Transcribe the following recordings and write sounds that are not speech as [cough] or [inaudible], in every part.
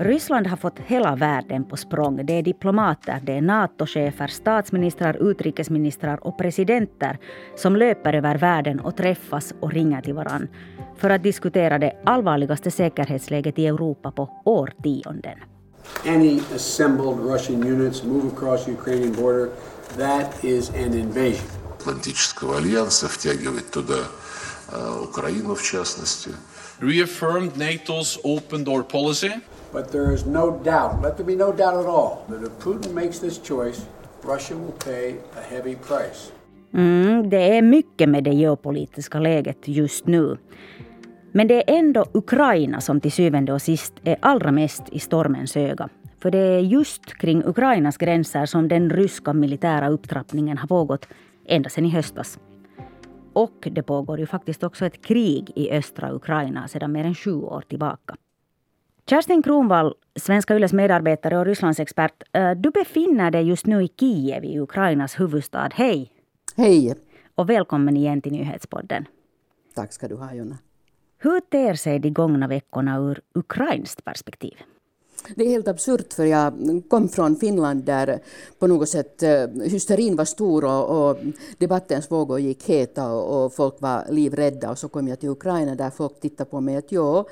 Ryssland har fått hela världen på språng. Det är diplomater, det är NATO-chefer, statsministrar, utrikesministrar och presidenter som löper över världen och träffas och ringer till varann för att diskutera det allvarligaste säkerhetsläget i Europa på årtionden. Any assembled Russian units move across the Ukrainian border, that is an invasion. Атлантического альянса втягивать туда э, Украину в частности. reaffirmed NATO's open door policy. But there is no doubt, let there be no doubt at all, that if Putin makes this choice, Russia will pay a heavy price. Mm, det är mycket med det geopolitiska läget just nu. Men det är ändå Ukraina som till syvende och sist är allra mest i stormens öga. För det är just kring Ukrainas gränser som den ryska militära upptrappningen har pågått ända sedan i höstas. Och det pågår ju faktiskt också ett krig i östra Ukraina sedan mer än sju år tillbaka. Kerstin Kronvall, Svenska Yles medarbetare och Rysslandsexpert. Eh, du befinner dig just nu i Kiev, i Ukrainas huvudstad. Hej! Hej! Och välkommen igen till Nyhetspodden. Tack ska du ha, Jonna. Hur ter sig de gångna veckorna ur ukrainskt perspektiv? Det är helt absurt för jag kom från Finland där på något sätt eh, hysterin var stor och, och debattens vågor gick heta och, och, folk var livrädda och så kom jag till Ukraina där folk tittade på mig att ja,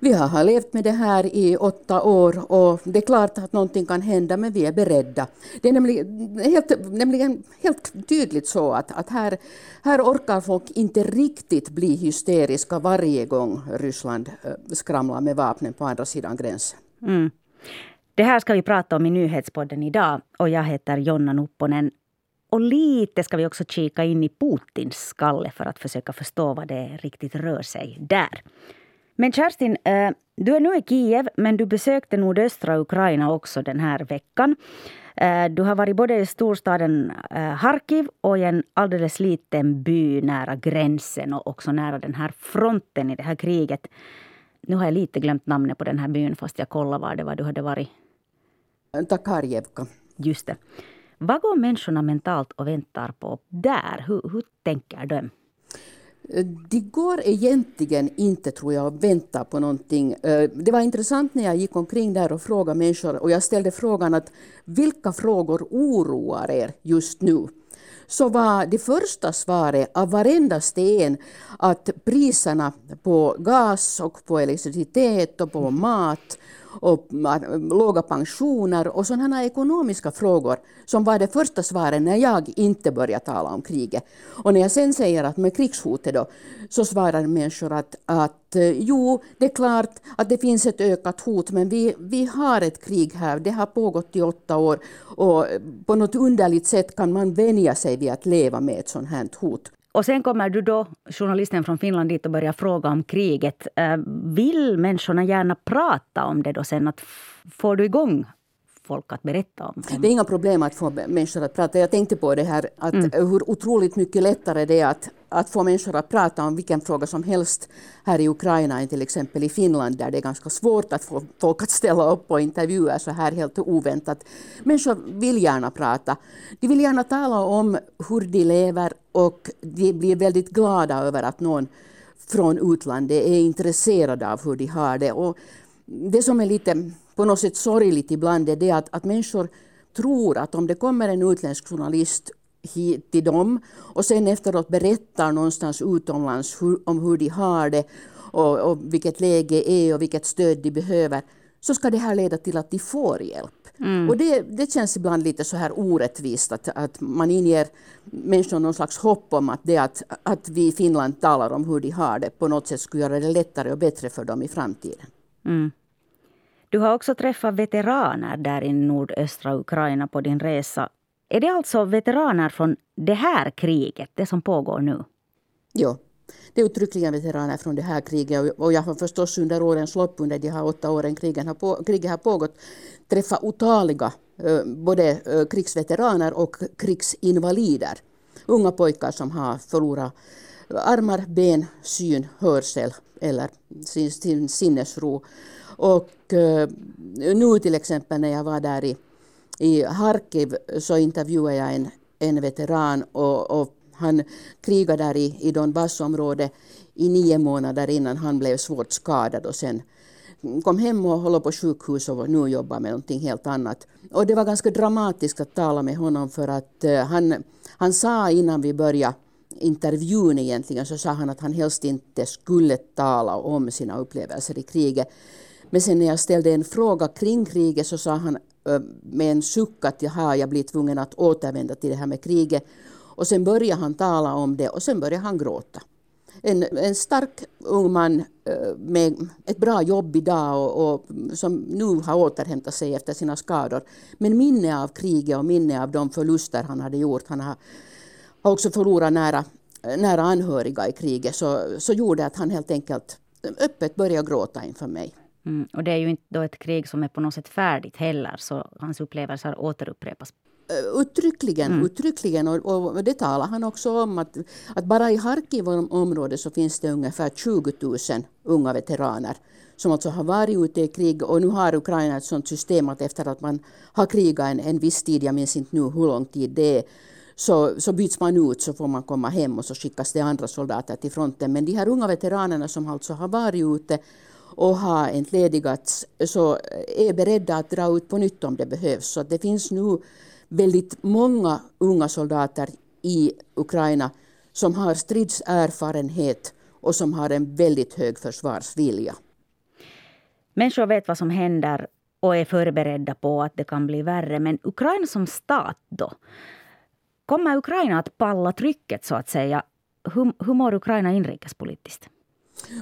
vi har levt med det här i åtta år och det är klart att någonting kan hända men vi är beredda. Det är nämligen helt, nämligen helt tydligt så att, att här, här orkar folk inte riktigt bli hysteriska varje gång Ryssland eh, skramlar med vapnen på andra sidan gränsen. Mm. Det här ska vi prata om i nyhetspodden idag och jag heter Jonna Nupponen. Och lite ska vi också kika in i Putins skalle för att försöka förstå vad det riktigt rör sig där. Men Kerstin, eh, du är nu i Kiev men du besökte nordöstra Ukraina också den här veckan. Eh, du har varit både i storstaden eh, Harkiv och i en alldeles liten by nära gränsen och också nära den här fronten i det här kriget. Nu har jag lite glömt namnet på den här byn fast jag kollade var det var du hade varit. Takarjevka. Just det. Vad går människorna mentalt och väntar på där? Hur, hur tänker de? Eh, det går egentligen inte, tror jag, att vänta på någonting. Eh, det var intressant när jag gick omkring där och frågade människor och jag ställde frågan att vilka frågor oroar er just nu? så var det första svaret av varendaste en att priserna på gas och på elektricitet och på mat och låga pensioner och sådana ekonomiska frågor som var det första svaret när jag inte började tala om kriget. Och när jag sen säger att med krigshotet då, så svarar människor att, att eh, jo, det är klart att det finns ett ökat hot, men vi, vi har ett krig här. Det har pågått i åtta år och på något underligt sätt kan man vänja sig vid att leva med ett sådant här hot. Och sen kommer du då, journalisten från Finland, dit och börjar fråga om kriget. Eh, vill människorna gärna prata om det då sen? Att får du igång folk att berätta om? Det är inga problem att få människor att prata. Jag tänkte på det här, att mm. hur otroligt mycket lättare det är att, att få människor att prata om vilken fråga som helst här i Ukraina än till exempel i Finland där det är ganska svårt att få folk att ställa upp på intervjuer så här helt oväntat. Människor vill gärna prata. De vill gärna tala om hur de lever och de blir väldigt glada över att någon från utlandet är intresserad av hur de har det. Och det som är lite på något sätt sorgligt ibland är det att, att människor tror att om det kommer en utländsk journalist hit till dem och sen efteråt berättar någonstans utomlands hur, om hur de har det och, och vilket läge är och vilket stöd de behöver så ska det här leda till att de får hjälp. Mm. Och det, det känns ibland lite så här orättvist att, att man inger människor någon slags hopp om att det att, att vi i Finland talar om hur de har det på något sätt skulle göra det lättare och bättre för dem i framtiden. Mm. Du har också träffat veteraner där i nordöstra Ukraina på din resa. Är det alltså veteraner från det här kriget, det som pågår nu? Ja, det är uttryckligen veteraner från det här kriget och jag har förstås under årens lopp, under de här åtta åren kriget har, på, kriget har pågått, träffat otaliga eh, både eh, krigsveteraner och krigsinvalider. Unga pojkar som har förlorat armar, ben, syn, hörsel eller sin, sin sinnesro. Och eh, nu till exempel när jag var där i, i Harkiv så intervjuade jag en, en veteran och, och han krigade där i, i Donbassområdet i nio månader innan han blev svårt skadad och sen, kom hem och håller på sjukhus och nu jobbar med någonting helt annat. Och det var ganska dramatiskt att tala med honom för att eh, han, han sa innan vi började intervjun egentligen så sa han att han helst inte skulle tala om sina upplevelser i kriget. Men sen när jag ställde en fråga kring kriget så sa han med en suck att jaha, jag blir tvungen att återvända till det här med kriget. Och sen började han tala om det och sen började han gråta. En, en stark ung man med ett bra jobb idag och, och, som nu har återhämtat sig efter sina skador. Men minne av kriget och minne av de förluster han hade gjort. Han har, har också förlorat nära, nära anhöriga i kriget. Så, så gjorde att han helt enkelt öppet började gråta inför mig. Mm, och det är ju inte då ett krig som är på något sätt färdigt heller, så hans upplevelser återupprepas. Uh, uttryckligen, mm. uttryckligen och, och, det talar han också om att, att bara i Harkiv-området så finns det ungefär 20 000 unga veteraner som alltså har varit ute i krig och nu har Ukraina ett sådant system att efter att man har krigat en, en viss tid, jag minns inte nu hur lång tid det är, så, så byts man ut så får man komma hem och så skickas det andra soldater till fronten. Men de här unga veteranerna som alltså har varit ute och har entledigats så eh, är beredda att dra ut på nytt om det behövs. Så det finns nu väldigt många unga soldater i Ukraina som har stridserfarenhet och som har en väldigt hög försvarsvilja. Människor vet vad som händer och är förberedda på att det kan bli värre. Men Ukraina som stat då? Kommer Ukraina att palla trycket så att säga? Hur, hur mår Ukraina inrikespolitiskt?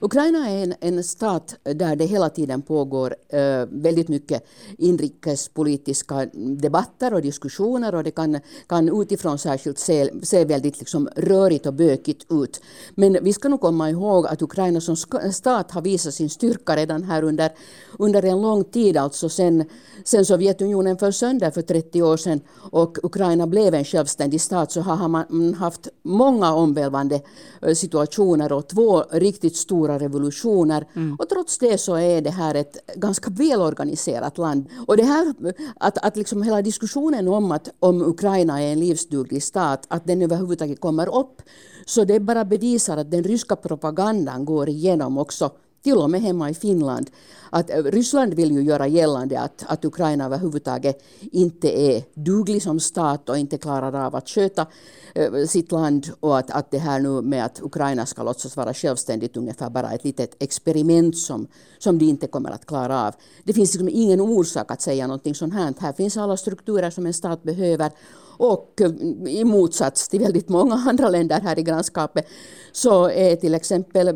Ukraina är en, en stat där det hela tiden pågår äh, väldigt mycket inrikespolitiska debatter och diskussioner och det kan, kan utifrån särskilt se, se väldigt liksom rörigt och bökigt ut. Men vi ska nog komma ihåg att Ukraina som stat har visat sin styrka redan här under, under en lång tid, alltså sen, sen Sovjetunionen föll sönder för 30 år sedan och Ukraina blev en självständig stat så har man haft många omvälvande eh, situationer och två riktigt stora revolutioner. Mm. Och trots det så är det här ett ganska välorganiserat land. Och det här att, att liksom hela diskussionen om att om Ukraina är en livsduglig stat, att den överhuvudtaget kommer upp, så det bara bevisar att den ryska propagandan går igenom också till och med hemma i Finland. Att eh, Ryssland vill ju göra gällande att, att Ukraina överhuvudtaget inte är duglig som stat och inte klarar av att sköta äh, sitt land och att, att det här nu med att Ukraina ska låtsas vara självständigt ungefär bara ett litet experiment som, som de inte kommer att klara av. Det finns liksom ingen orsak att säga någonting sånt här. Här finns alla strukturer som en stat behöver och eh, i motsats till väldigt många andra länder här i grannskapet så är till exempel,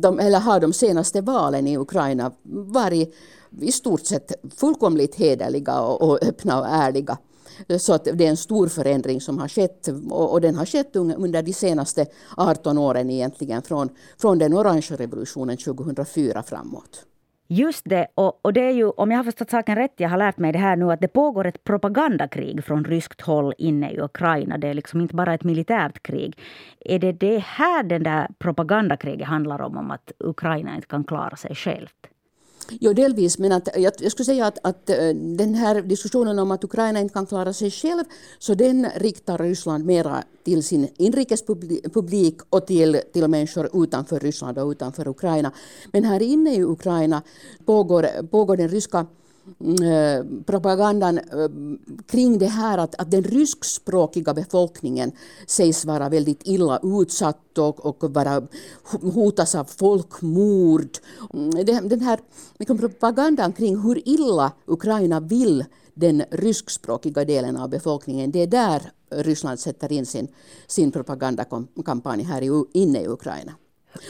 de, eller har de senaste valen i Ukraina varit i stort sett fullkomligt hederliga och, och öppna och ärliga. Så att det är en stor förändring som har skett och, och den har skett under de senaste 18 åren egentligen från, från den orangea revolutionen 2004 framåt. Just det. Och, och, det är ju, om jag har förstått saken rätt, jag har lärt mig det här nu, att det pågår ett propagandakrig från ryskt håll inne i Ukraina. Det är liksom inte bara ett militärt krig. Är det det här den där propagandakriget handlar om, om att Ukraina inte kan klara sig självt? Jo, delvis, men att, jag, jag skulle säga att, att eh, den här diskussionen om att Ukraina inte kan klara sig själv, så den riktar Ryssland mera till sin inrikespublik och till, till människor utanför Ryssland och utanför Ukraina. Men här inne i Ukraina pågår, pågår den ryska Eh, propagandan eh, kring det här att, att den ryskspråkiga befolkningen sägs vara väldigt illa utsatt och, och vara, hotas av folkmord. Mm, den här liksom propagandan kring hur illa Ukraina vill den ryskspråkiga delen av befolkningen, det är där Ryssland sätter in sin, sin propagandakampanj här inne i Ukraina.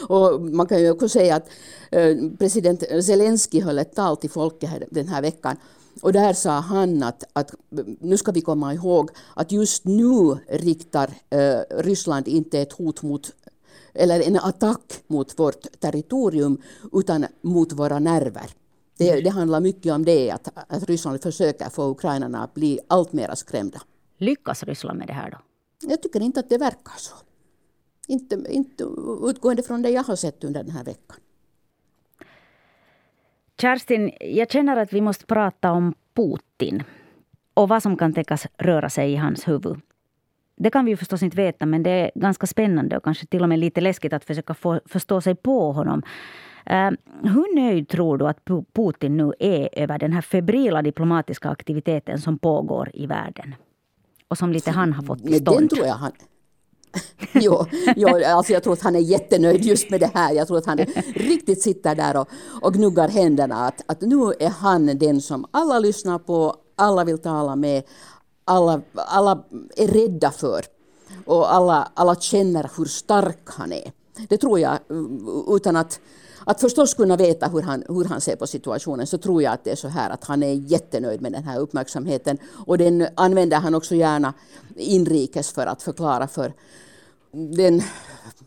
Och man kan ju också säga att eh, president Zelensky höll ett tal till folket den här veckan och där sa han att, att nu ska vi komma ihåg att just nu riktar eh, Ryssland inte ett hot mot eller en attack mot vårt territorium utan mot våra nerver. Det, det handlar mycket om det, att, att Ryssland försöker få ukrainarna att bli allt mer skrämda. Lyckas Ryssland med det här då? Jag tycker inte att det verkar så. Inte, inte utgående från det jag har sett under den här veckan. Kerstin, jag känner att vi måste prata om Putin och vad som kan tänkas röra sig i hans huvud. Det kan vi ju förstås inte veta, men det är ganska spännande och kanske till och med lite läskigt att försöka få, förstå sig på honom. Uh, hur nöjd tror du att Putin nu är över den här febrila diplomatiska aktiviteten som pågår i världen? Och som lite han har fått till stånd. Den tror jag han, [laughs] jo, jo, alltså jag tror att han är jättenöjd just med det här. Jag tror att han riktigt sitter där och, och gnuggar händerna. Att, att nu är han den som alla lyssnar på, alla vill tala med, alla, alla är rädda för. Och alla, alla känner hur stark han är. Det tror jag, eh, utan att, att förstås kunna veta hur han, hur han ser på situationen, så tror jag att det är så här att han är jättenöjd med den här uppmärksamheten. Och den använder han också gärna inrikes för att förklara för den,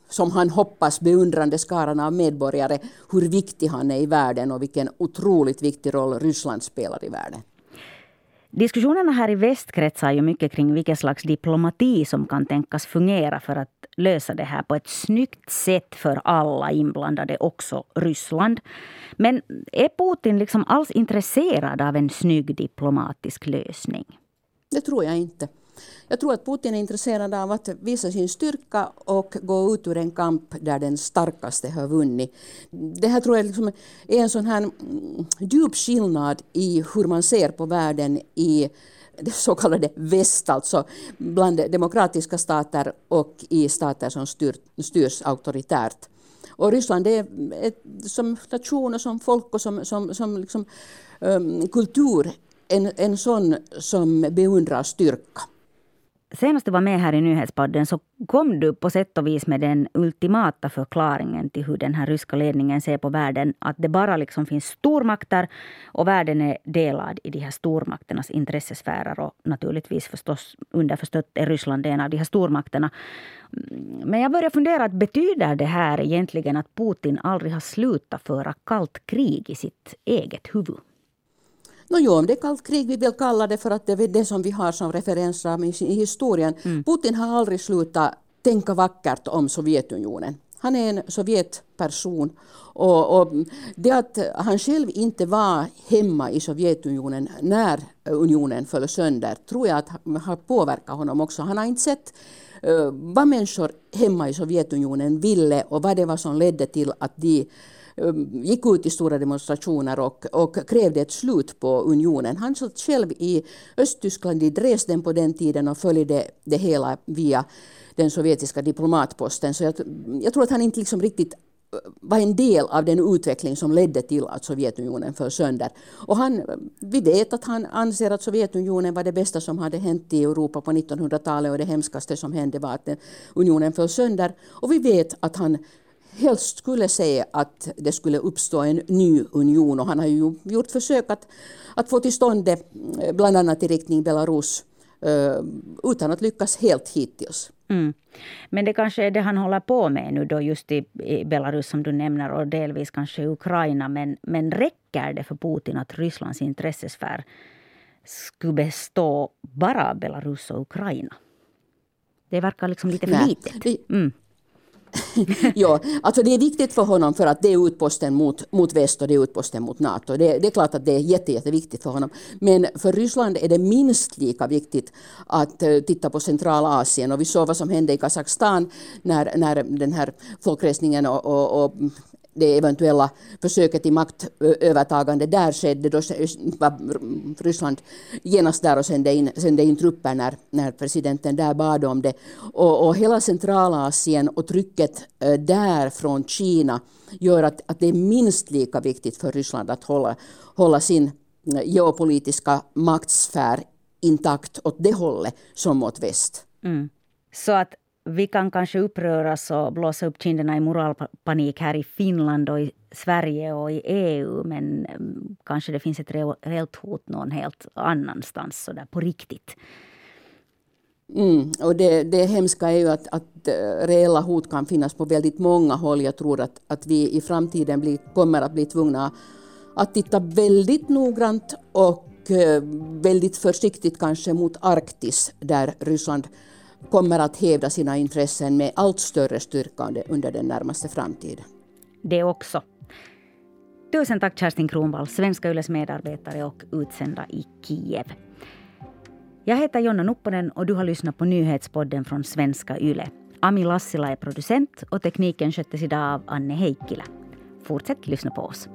som han hoppas, beundrande skaran av medborgare hur viktig han är i världen och vilken otroligt viktig roll Ryssland spelar i världen. Diskussionerna här i väst kretsar ju mycket kring vilken slags diplomati som kan tänkas fungera för att lösa det här på ett snyggt sätt för alla inblandade, också Ryssland. Men är Putin liksom alls intresserad av en snygg diplomatisk lösning? Det tror jag inte. Jag tror att Putin är intresserad av att visa sin styrka och gå ut ur en kamp där den starkaste har vunnit. Det här tror jag liksom är en sån här mm, djup skillnad i hur man ser på världen i det så kallade väst, alltså bland demokratiska stater och i stater som styr, styrs auktoritärt. Och Ryssland är ett, som nation och som folk och som, som, som liksom, um, kultur en, en sån som beundrar styrka. Senast du var med här i Nyhetspodden så kom du på sätt och vis med den ultimata förklaringen till hur den här ryska ledningen ser på världen. Att det bara liksom finns stormakter och världen är delad i de här stormakternas intressesfärer. Och naturligtvis förstås underförstått är Ryssland en av de här stormakterna. Mm, men jag börjar fundera, betyder det här egentligen att Putin aldrig har slutat föra kallt krig i sitt eget huvud? No, jo, om det är kallt krig vi vill kalla det för att det är det som vi har som referensram i, i historien. Mm. Putin har aldrig slutat tänka vackert om Sovjetunionen. Han är en Sovjetperson. Och, och det att han själv inte var hemma i Sovjetunionen när unionen föll sönder tror jag att har påverkat honom också. Han har inte sett uh, vad människor hemma i Sovjetunionen ville och vad det var som ledde till att de Ehm, gick ut i stora demonstrationer och, och krävde ett slut på unionen. Han satt själv i Östtyskland, i Dresden på den tiden och följde det hela via den sovjetiska diplomatposten. Så jag, jag tror att han inte liksom riktigt eh, var en del av den utveckling som ledde till att Sovjetunionen föll sönder. Och han, vi vet att han anser att Sovjetunionen var det bästa som hade hänt i Europa på 1900-talet och det hemskaste som hände var att eh, unionen föll sönder. Och vi vet att han helst skulle se att det skulle uppstå en ny union och han har ju gjort försök att, att få till stånd det eh, bland annat i riktning Belarus uh, utan att lyckas helt hittills. Mm. Men det kanske är det han håller på med nu då just i, i Belarus som du nämner och delvis kanske Ukraina. Men, men räcker det för Putin att Rysslands intressesfär skulle bestå bara av Belarus och Ukraina? Det verkar liksom lite för litet. Mm. [laughs] ja, alltså det är viktigt för honom för att det är utposten mot, mot väst och det är utposten mot NATO. Det, det är klart att det är jätte, jätteviktigt för honom. Men för Ryssland är det minst lika viktigt att uh, titta på Centralasien. Och vi såg vad som hände i Kazakstan när, när den här folkresningen och, och, och det eventuella försöket till maktövertagande där skedde, då var Ryssland genast där och sände in, sände in trupper när, när presidenten där bad om det. Och, och hela Centralasien och trycket där från Kina gör att, att det är minst lika viktigt för Ryssland att hålla, hålla sin geopolitiska maktsfär intakt åt det hållet som åt väst. Mm. Så att vi kan kanske uppröras och blåsa upp kinderna i moralpanik här i Finland och i Sverige och i EU men mm, kanske det finns ett reellt hot någon helt annanstans, så där på riktigt. Mm, och det, det hemska är ju att, att eh, reella hot kan finnas på väldigt många håll. Jag tror att, att vi i framtiden blir, kommer att bli tvungna att titta väldigt noggrant och eh, väldigt försiktigt kanske mot Arktis där Ryssland kommer att hävda sina intressen med allt större styrka under den närmaste framtiden. Det också. Tusen tack Kerstin Kronvall, Svenska Yles medarbetare och utsända i Kiev. Jag heter Jonna Nupponen och du har lyssnat på nyhetspodden från Svenska Yle. Ami Lassila är producent och tekniken sköttes idag av Anne Heikkilä. fortsätt lyssna på oss.